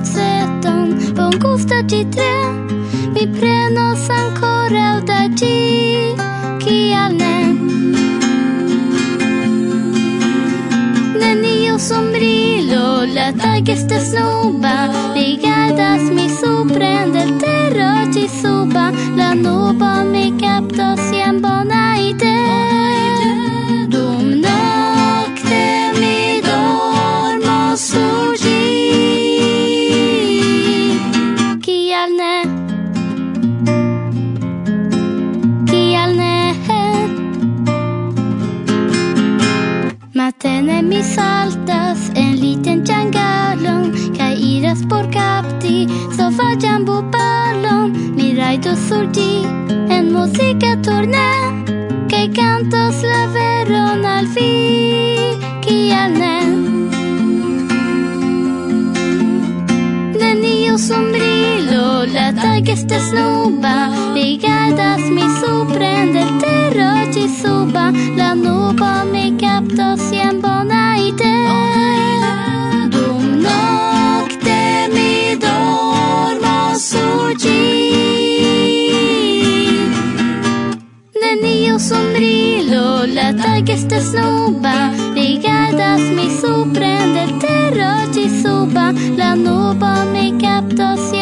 peceton Bongusta ĝi tre Mi prenos ankoraŭ da ĝi Kial ne? Nenio sombrilo La tag estas nuba. Li mi supren Del terro ĝi suba. La nubo mi kaptos jam bona ideo nubes altas en Liten Changalon, caídas por Capti, Sofa Jambu Palom, Miraido Surdi, en música torna, que cantos la veron al fin, que al Nenio sombrilo, la tageste snuba, ligadas mi supren del terro suba, la nuba mi capto siempre. te Dum nocte mi dormo sur gi Nenio sombrilo, la tago estas nuba Rigardas mi supren de tero gi suba. La nubo mi captos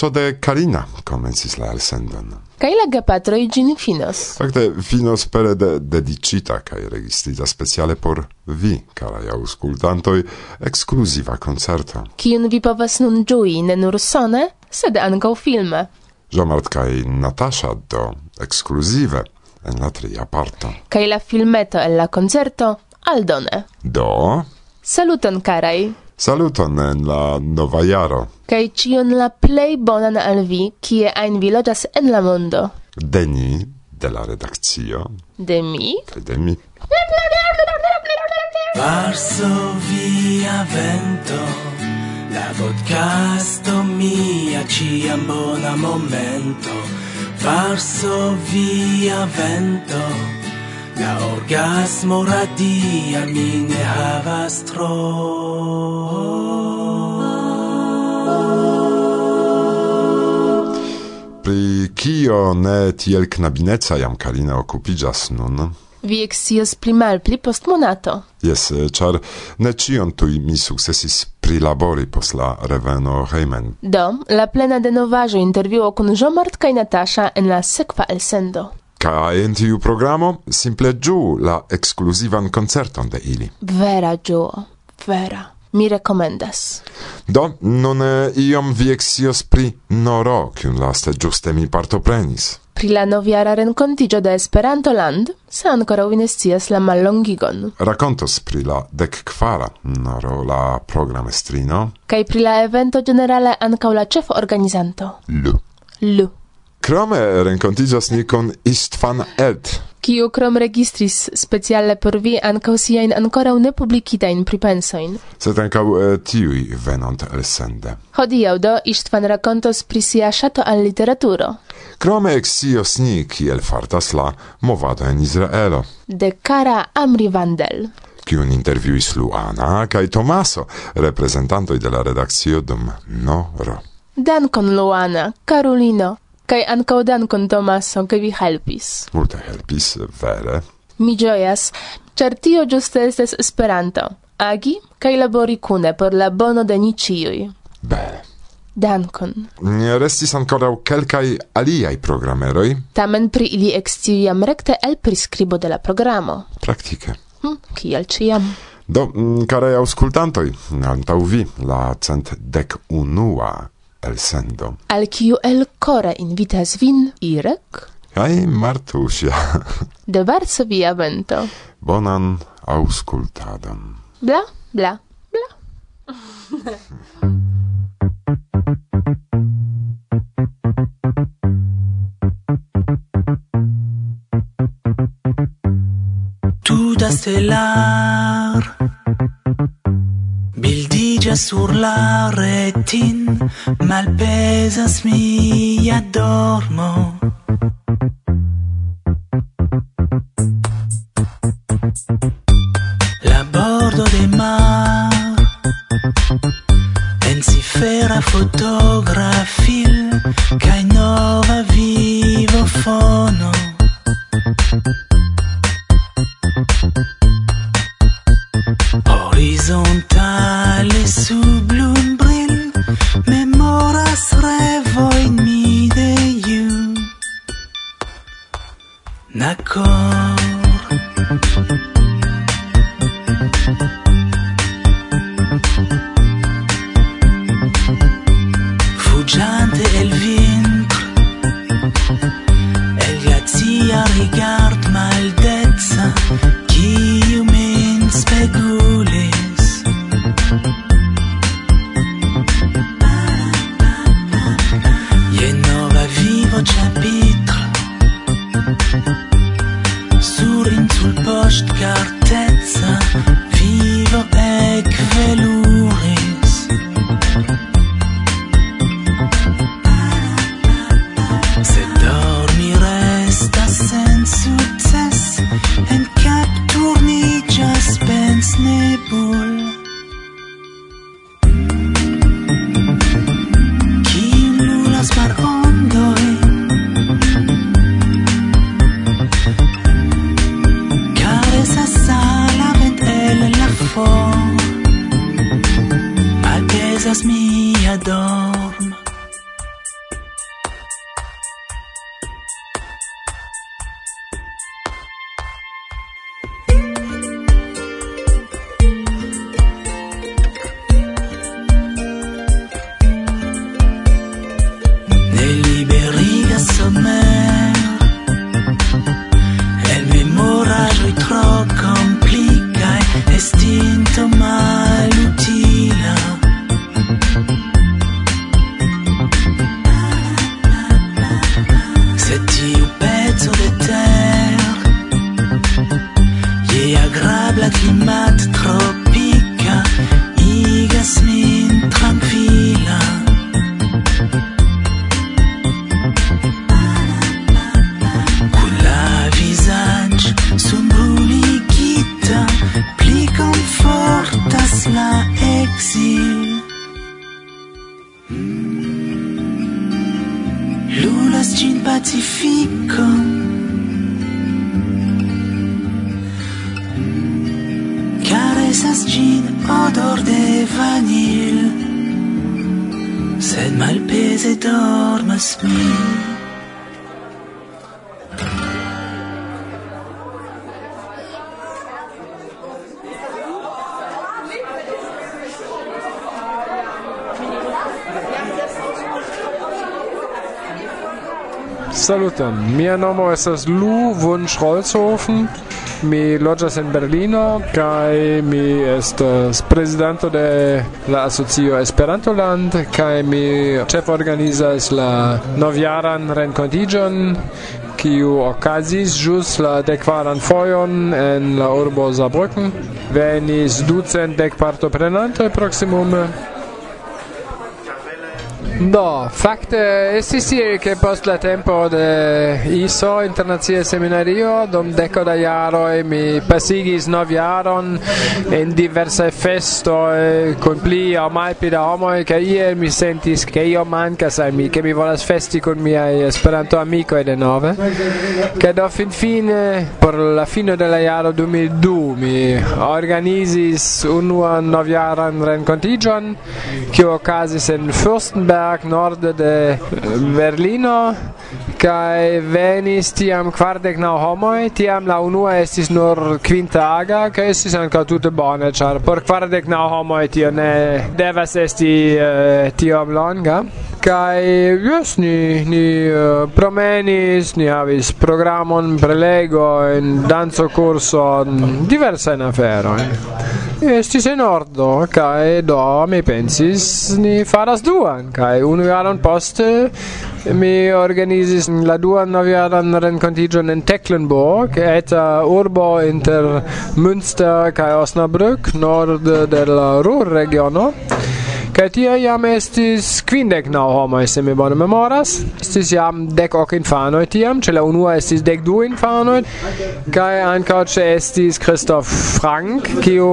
voĉo de Karina komencis la elsendon. Kaj la gepatroj ĝin finos. Fakte finos pere de dediĉita kaj registrita speciale por vi, karaj aŭskultantoj, ekskluziva koncerto. Kiun vi povas nun ĝui ne nur sone, sed ankaŭ filme. Jean-Marc kaj Natasha do ekskluzive en la tria parto. Kaj la filmeto el la koncerto aldone. Do... Saluton, karaj! Saluton en la nova jaro. Kaj cion la plej bonan al vi, kie ajn vi loĝas en la mondo. De ni, de la redakcio. De mi. Kaj de mi. Varsovia vento, la podcasto mia ciam bona momento. Varsovia vento, La orgasmo radia mi ne havas tro pri kio ne tiel knabineca jam Karina okupiĝas nun? Vi ekscias pli malpli post monato. Jes, eh, ĉar ne ĉion tuj mi sukcesis prilabori post la reveno hejmen. Do, la plena de denovaĵo intervjuo kun Jean-Marc kaj Natasha en la sekva elsendo. Kaj en tiu programo simple giu la ekskluzivan koncerton de ili. Vera ĝuo, vera. Mi recomendas. Do, nun iom vi exios pri Noro, kiun laste giuste mi partoprenis. Pri la novjara renkontiĝo de Esperanto Land, se ancora vi ne scias la mallongigon. Rakontos pri la dekkvara Noro, la programestrino. Kaj pri la evento generale ankaŭ la ĉefo organizanto. Lu. Lu. Krome renkontiĝas ni kun Istvan Ed. Kiu krom registris speciale por vi ankaŭ siajn ankoraŭ ne publikitajn pripensojn. Sed ankaŭ eh, tiuj venont elsende. Hodiaŭ do Istvan rakontos pri sia ŝato al literaturo. Krome eksios ni kiel fartas la movado en Izraelo. De Kara Amri Vandel kiun intervjuis Luana kaj Tomaso, reprezentantoj de la redakcio dum noro. Dankon Luana, Karolino. Kaj ankaŭ dankon, Tomaso, ke vi helpis. Multe helpis, vere. Mi ĝojas, ĉar tio ĝuste estas Esperanto. Agi kaj labori kune por la bono de ni ĉiuj. Bele. Dankon. Ne restis ankoraŭ kelkaj aliaj programeroj. Tamen pri ili eksciu jam rekte el priskribo de la programo. Praktike. Hm, kiel ĉiam. Do, mm, karaj aŭskultantoj, antaŭ vi la cent dek unua elsendo. Al kiu el kore invitas vin Irek? Kaj Martusia. De Varsovia vento. Bonan auscultadon. Bla, bla, bla. Tuta stella Già sur la retin malpesas mia dormo puggiante è il vino uzas mia dor trust me. Salutem. Mein Name ist das Lou Wunsch Rolzhofen. Mi loĝas en Berlino kaj mi estas prezidanto de la asocio Esperantoland kaj mi ĉeforganizas la novjaran renkontiĝon kiu okazis ĵus la dekvaran fojon en la urbo Saarbrücken venis ducent dek partoprenantoj proksimume. Do, fakte estis tie che post la tempo de ISO internacia seminario dom deco da jaro e mi pasigis nov jaron en diversa festo e con pli o mai pi da homo e che ieri mi sentis che io mancas al mi che mi volas festi con miei esperanto amico e de nove. Che do fin fine por la fine de la jaro 2002 mi organizis un nov jaran rencontigion che ocasis en Fürstenberg Reichstag norde de Berlino kai venis tiam kvardek naŭ homoi tiam la unua estis nur quinta aga kai estis ankaŭ tute bone char por kvardek na homoi tio ne devas esti uh, tiom longa kai jes ni ni uh, promenis ni havis programon diversa dancokurson diversajn eh? estis en ordo, kai do mi pensis ni faras duan, kai unu jaron poste mi organizis la duan novjaran renkontiĝon en Tecklenburg, eta uh, urbo inter Münster kai Osnabrück, nord de la Ruhr-regiono. Kaj tie jam estis kvindek naŭ homoj, se mi bone memoras. Estis jam dek ok infanoj tiam, ĉe la unua estis dek du infanoj. Kaj ankaŭ ĉe estis Christoph Frank, kiu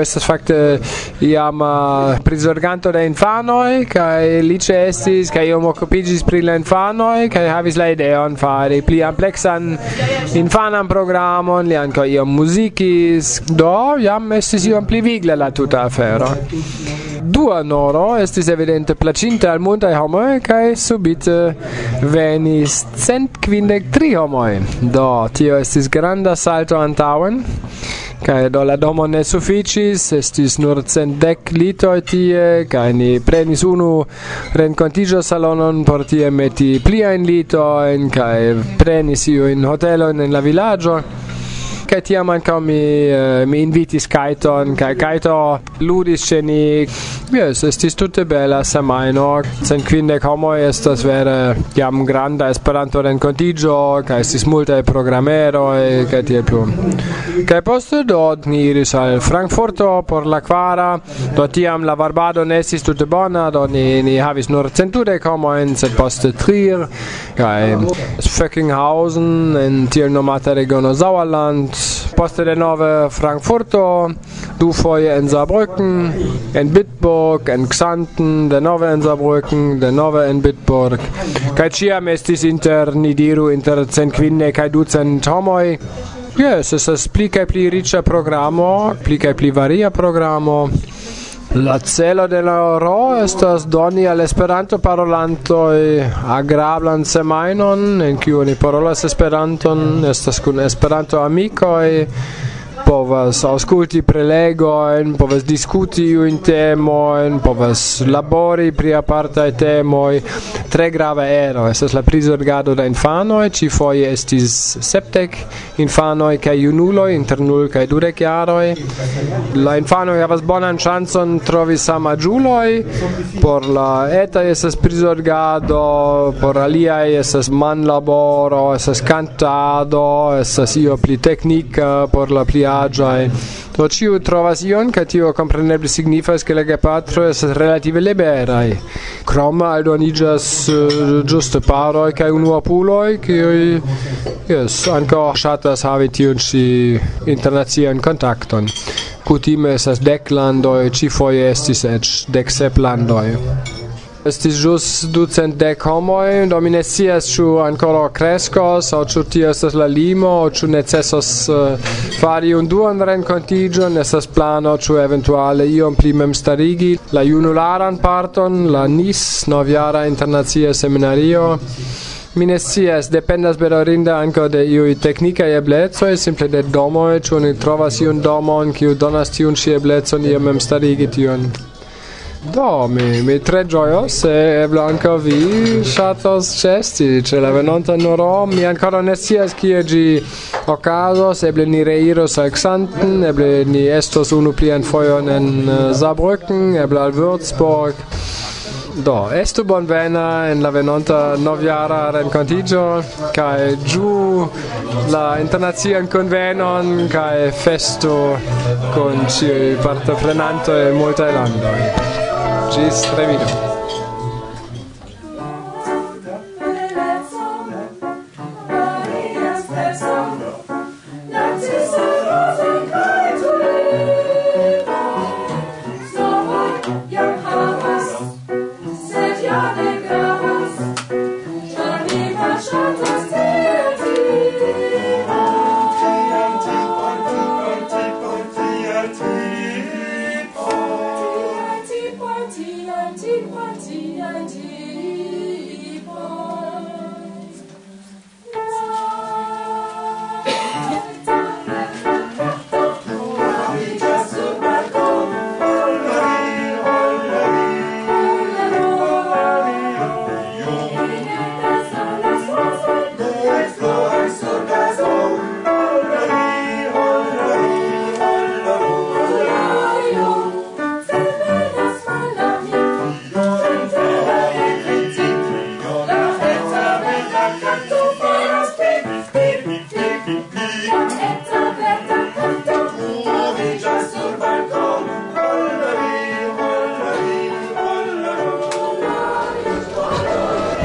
estas fakte jam uh, prizorganto de infanoj, kaj li ĉe estis kaj iom okupiĝis pri la infanoj kaj havis la ideon fari pli ampleksan infanan programon, li ankaŭ iom muzikis. Do jam estis iom pli vigla la tuta afero dua noro estis evidente placinta al multaj homoj kaj subite venis cent kvindek tri homoj. Do, tio estis granda salto antaŭen. Kaj do la domo ne suficis, estis nur centdek litoj tie, kaj ni prenis unu renkontiĝo salonon por tie meti pliajn litojn, kaj prenis iujn hotelojn en la vilaĝo. Kaj tiam ankaŭ mi uh, mi invitis Kajton kai Kaito ludis ĉe ni. Jes, estis tute bela semajno. Sen kvindek homoj estas vere jam granda Esperanto renkontiĝo kaj estis multaj programeroj kaj tiel plu. kai poste do ni iris al Frankfurto por la kvara. Do tiam la varbado ne estis tute bona, do ni, ni havis nur centudek homojn, sed poste Trier kai Föckinghausen en tiel nomata regiono Sauerland Mainz, poste denove Frankfurto, du foje in Saarbrücken, in Bitburg, in Xanten, denove in Saarbrücken, denove in Bitburg. Kai ciam estis inter ni diru inter centquinne kaj ducent Yes, es es pli kai pli riĉa programo, pli kai pli varia programo. La celo de la oro estas doni al Esperanto parolantoj agrablan semajnon en kiu oni parolas Esperanton, estas kun Esperanto amikoj povas auskulti prelego en povas discutiu in temo en povas labori pri apartae temoi. Tre grave ero, estas la prizorgado da infanoi, ci foie estis septec infanoi kai iunuloi, inter nul kai dudec jaroi. La infanoi havas bonan chanson trovi sama por la eta estas prizorgado, por aliai estas manlaboro, estas cantado, estas io pli tecnica, por la pli agiae. Do ciu trovas ion, ca tio compreneble signifas che la gepatro es relative liberai. Crom aldonigas uh, giuste paroi ca unua puloi, che yes, anca shatas havi tion ci internazian contacton. Cutime esas dec landoi, ci foie estis ec dec sep landoi estis jus ducent dec homoi, do mi ne scias ciu ancora crescos, o ciu tio estas la limo, o ciu necessos uh, eh, fari un duan rencontigion, esas plano ciu eventuale iom pli memstarigi la junularan parton, la NIS, noviara internacia seminario. Mi ne scias, dependas berorinda anco de iui teknikaj eblezoi, simple de domoi, ciu ni trovas iun domon, ciu donas tiun ĉi eblecon iam memstarigi tion. Do, mi, mi tre gioios e eblo anca vi shatos cesti ce la venonta noro mi ancora ne sias kie gi ocasos eble ni reiros al Xanten eble ni estos unu plian foion en uh, Saarbrücken eble al Würzburg Do, estu bonvena en la venonta noviara rencontigio cae giu la internazian convenon cae festo con ciui partoprenanto e multae landoi. G. Stremino.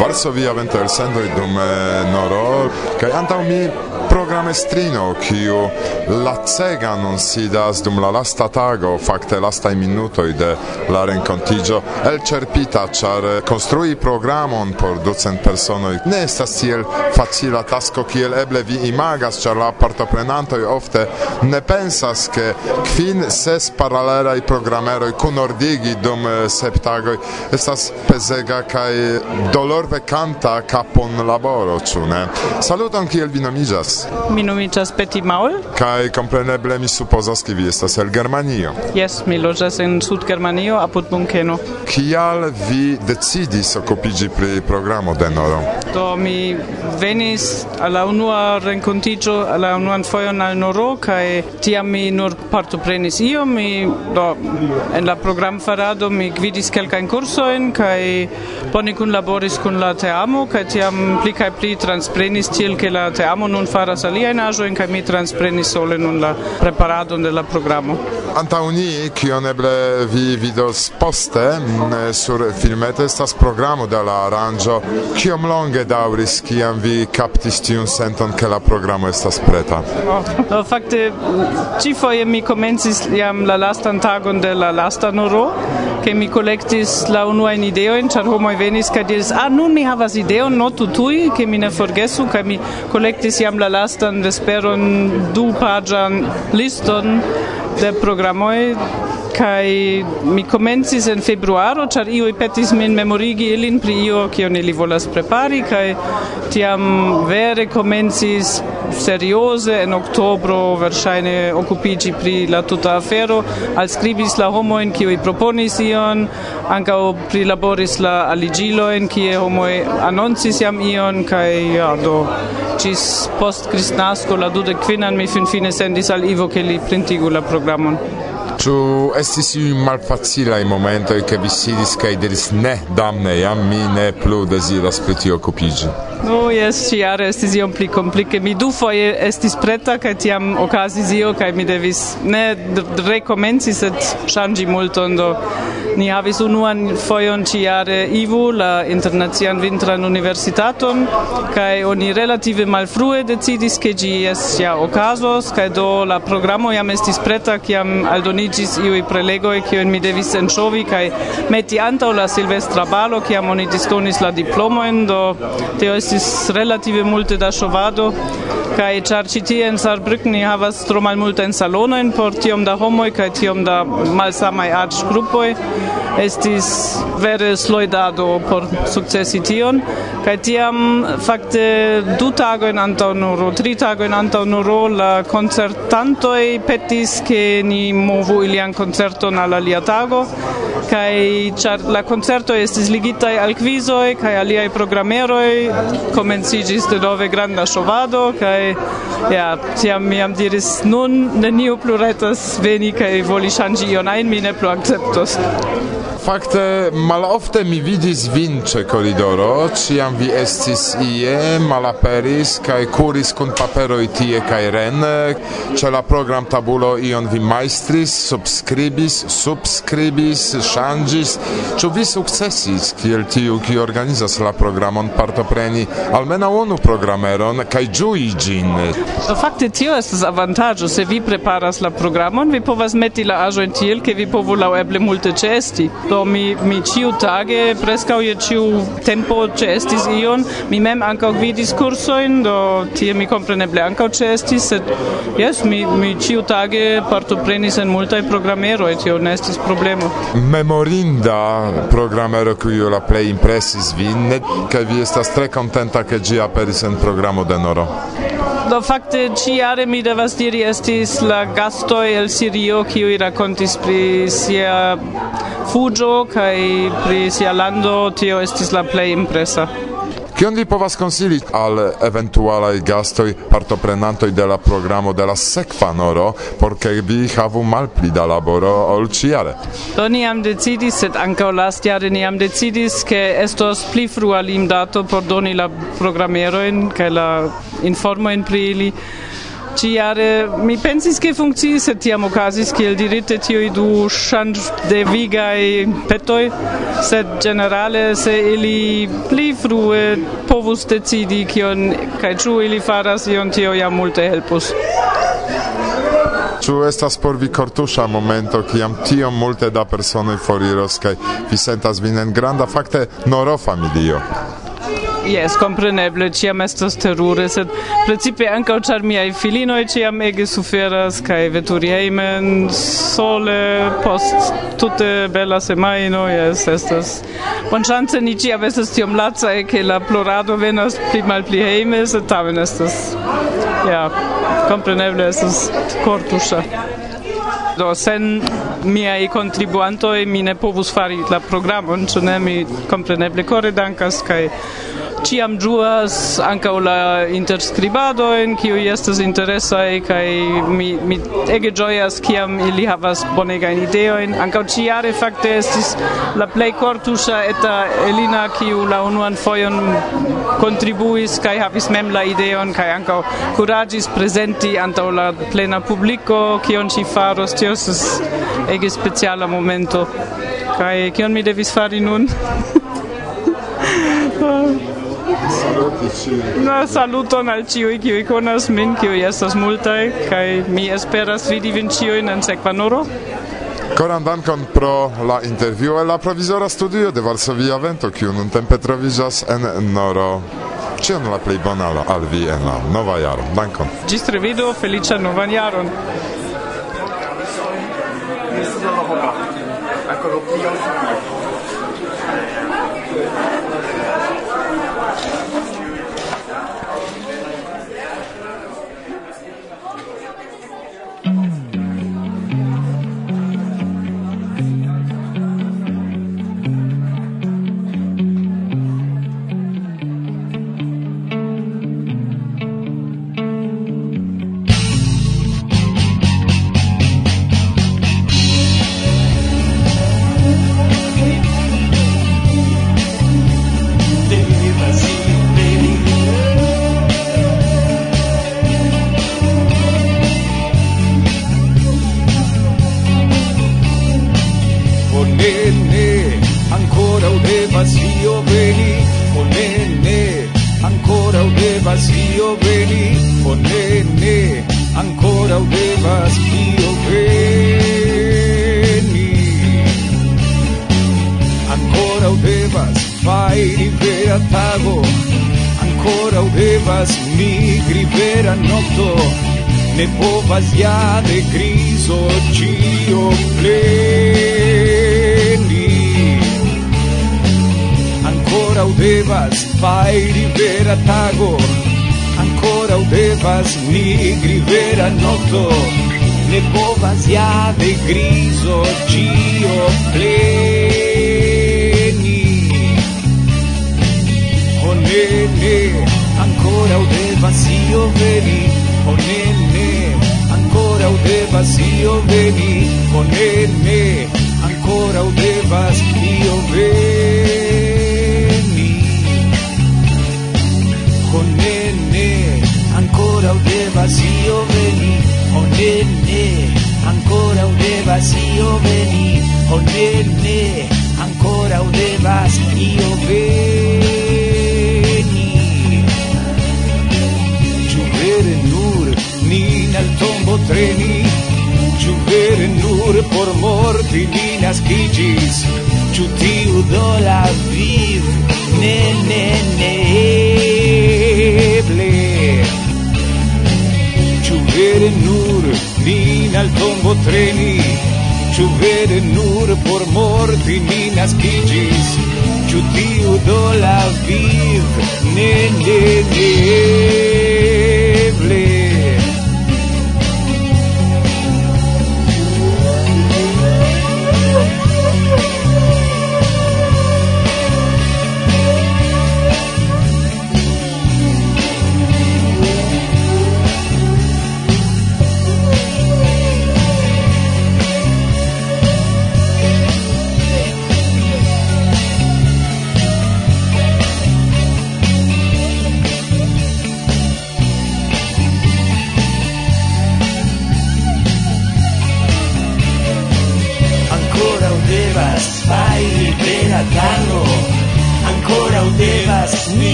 Varsovia vento elsendoj dum eh, noro kai antau mi programestrino kiu lacega anonsidas dum la lasta tago, fakte lasta minuto de la renkontigio el cerpita char konstrui programon por docent personoj ne estas tiel facila tasko kiel eble vi imagas, char la partoprenantoj ofte ne pensas ke kvin ses paralelaj programeroj kunordigi dum eh, septago estas pezega kaj dolorve kanta kapon laboro, ĉu ne? Saluton kiel vi nomiĝas? Mi nomiĝas Peti Maul. Kaj kompreneble mi supozas, ke vi estas el Germanio. Yes, mi loĝas en Sud-Germanio apud Munkeno. Kial vi decidis okupiĝi pri programo de Noro? Do mi venis al la unua renkontiĝo, al la unuan fojon al Noro kaj tiam mi nur partoprenis io mi do en la programfarado mi gvidis kelkajn kursojn kaj bone kunlaboris kun la teamo kaj tiam pli kaj pli transprenis tiel ke la teamo nun faras preparas aliajn aĵojn kaj mi transprenis sole nun la preparadon de la programo. Antaŭ ni, kion eble vi vidos poste mm, sur filmeto, estas programo de la aranĝo. Kiom longe daŭris, kiam vi kaptis tiun senton, ke la programo estas preta? Oh, no, fakte mm, ĉifoje mi komencis jam la lastan tagon de la lasta noro, che mi collectis la unua in ideo in char venis ca diris ah nun mi havas ideo no tutui che mi ne forgesu ca mi collectis iam la lastan vesperon du pagian liston de programoj kai mi komencis en februaro char io petis min memorigi ilin pri io kion ili volas prepari kai tiam vere komencis serioze en oktobro verŝajne okupigi pri la tuta afero. Al skribis la homojn kiuj proponis ion ankaŭ prilaboris la aliĝilojn kie homo anoncis jam ion kai ja do cis post kristnasko la dude kvinan mi finfine sendis al Ivo ke li printigu la programon. Ĉu estis iuj malfacilaj momentoj, ke vi sidis kaj diris ne, damne, jam mi ne plu deziras pri tio okupiĝi? No, jes, ĉiare estis iom pli komplike. Mi dufoje estis preta kaj tiam okazis io kaj mi devis ne rekomenci, sed ŝanĝi multon do ni havis unuan fojon ĉiare IVU, la Internacian Vintran Universitaton, kaj oni relative malfrue decidis ke ĝi jes ja okazos kaj do la programo jam estis preta kiam aldoniĝis estigis iui prelegoi kiun mi devis enŝovi kaj meti antaŭ la silvestra balo kiam oni disdonis la diplomojn do tio estis relative multe da ŝovado. Kaj ĉar ĉi tie en Saarbrücken ni havas tro malmultajn salonojn por tiom da homoj kaj tiom da malsamaj aĝgrupoj estis vere sloidado por sukcesi tion. Kaj tiam fakte du tagojn antaŭ nuro tri tagojn antaŭ nuro la koncertantoj petis ke ni movu William koncerto na la lia tago kai char la concerto estis ligita al quizoi kai aliai programeroi comencigis de nove granda shovado kai ja tiam mi am diris nun neniu plu retas veni kai voli changi ion ajn mi ne plu acceptos Fakte malofte mi vidis vin ĉe koridoro, ĉiam vi estis ie, malaperis kaj kuris kun paperoj tie kaj ren, ĉe la program tabulo ion vi majstris, subskribis, subskribis, ŝanĝis. Ĉu vi sukcesis kiel tiu, kiu organizas la programon, partopreni almenaŭ unu programeron kaj ĝui ĝin? Fakte tio estas avantaĝo. Se vi preparas la programon, vi povas meti la aĵojn tiel, ke vi povu laŭeble multe ĉeesti. Do mi, mi ĉiutage, preskaŭ je ĉiu tempo ĉeestis ion. Mi mem ankaŭ gvidis kursojn, do tie mi kompreneble ankaŭ ĉeestis, sed jes, mi, mi ĉiutage partoprenis en multaj programeroj, tio ne estis problemo. Mem memorinda programero kiu la plej impresis vin kaj vi estas tre kontenta ke ĝi aperis en programo de Noro. Do fakte ĉiare mi devas diri estis la gastoj el Sirio kiuj rakontis pri sia fuĝo kaj pri sia lando tio estis la plej impresa. Kion vi povas konsili al eventualaj gastoj partoprenantoj de la programo de la sekva noro por ke vi havu malpli da laboro ol ĉiare? Do ni jam decidis, sed ankaŭ lastjare ni jam decidis, ke estos pli frua limdato por doni la programerojn kaj la informojn pri ili Ciare eh, mi pensis che funkciis, se tiam ocasis che il dirite tiui du ŝanĝ de vigaj petoi sed generale se ili pli frue povus decidi kion kai chu ili faras ion tio ja multe helpus. Ĉu estas por vi kortuŝa momento, kiam tiom multe da personoj foriros kaj vi sentas vin en granda fakte noro familio? Yes, compreneble, ciam estos terure, sed principe ankaŭ char miai filinoi ciam ege suferas cae veturi heimen, sole post tutte bella semaino, yes, estos... Bon chance ni ciam estos tiom lacaj che la plorado venas pli malpli heime, sed tamen estos... ja, compreneble estos cortusha. do sen miei contribuantoi mi ne povus fari la programon, ĉu ne? Mi compreneble core dankas kaj ciam giuas anca la interskribadojn, kiuj estas interesaj kai mi mi ege ĝojas kiam ili havas bonegajn ideojn. anca ciare fakte estis la play cortusa eta Elina kiu la unuan fojon contribuis kai havis mem la ideon kaj anca curagis presenti anta la plena publico kion ci faros. tios ege speciala momento. kai kion mi devis fari nun? Na saluton al ciui kiu konas min kiu estas multaj kaj mi esperas vidi vin ciuin en sekva noro. Koran dankon pro la intervjuo la provizora studio de Varsovia Vento kiu nuntempe troviĝas en Noro. Ĉion la plej banala al vi en la nova jaro. Dankon. Ĝis revido, feliĉan novan jaron. Ancora più io veni o ne ne ancora udevas io veni. Ancora udevas fai rivera tago ancora un devas mi grivera notto ne povas ja de griso cio plei ancora devas fairi vera tago. Ancora devas nigri vera nokto ne povas ja de griso cio pleni. Honene ancora devas io veni ne ancora devas io veni ne ancora devas io veni tempo ne ne ancora un devasio veni. Oh ne ne ancora un devasio veni. Oh ne ne ancora un devasio veni. Giovere nur ni nel tombo treni. Giovere nur por morti ni nascigis. Ciu tiu do la viv Ne, ne, ne. nin al tombo treni Ciu vere nur por morti ni nascigis Ciu tiu do la viv ne ne ne.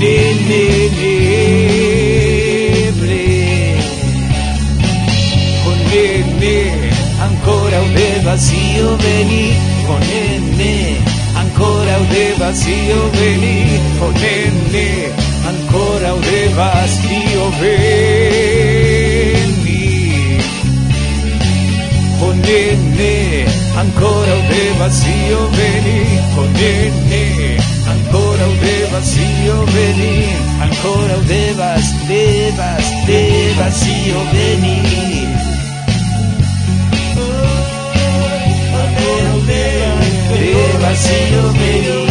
ne, ne, nebre. Con ne, ne, ancora un vacío vení, con ne, ancora un vacío vení, con ne, ne, ancora un vacío vení. Con ne, ne, ancora un vacío vení, con ne, ne. Ancora o devas io veni ancora o devas devas io veni Ancora o devas devas io veni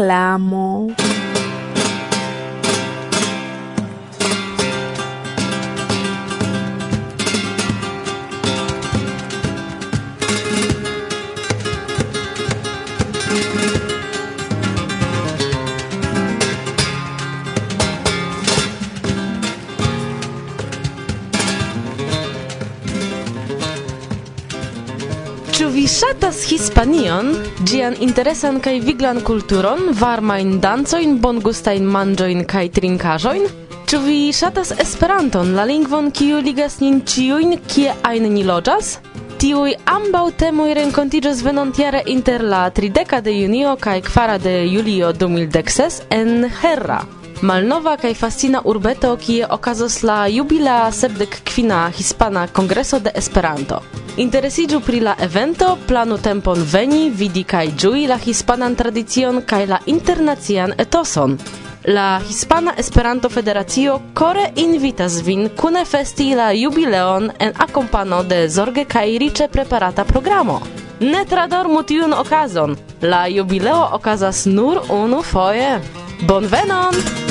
reclamo. ŝatas Hispanion, ĝian interesan kaj viglan kulturon, varmajn dancojn, bongustajn manĝojn kaj trinkaĵojn? Ĉu vi ŝatas Esperanton, la lingvon kiu ligas nin ĉiujn, kie ajn ni loĝas? Tiuj ambaŭ temoj renkontiĝos venontjare inter la 30 de junio kaj 4 de julio 2016 en Herra. Malnova kaj fascina urbeto kie okazos la jubila sepdek kvina hispana kongreso de Esperanto. Interesiĝu pri la evento, planu tempon veni, vidi kaj ĝui la hispanan tradicion kaj la internacian etoson. La Hispana Esperanto Federacio kore invitas vin kune festi la jubileon en akompano de zorge kaj riĉe preparata programo. Ne tradormu tiun okazon. La jubileo okazas nur unu foje. Bonvenon!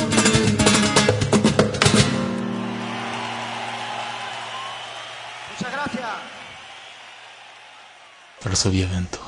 pero soy violento.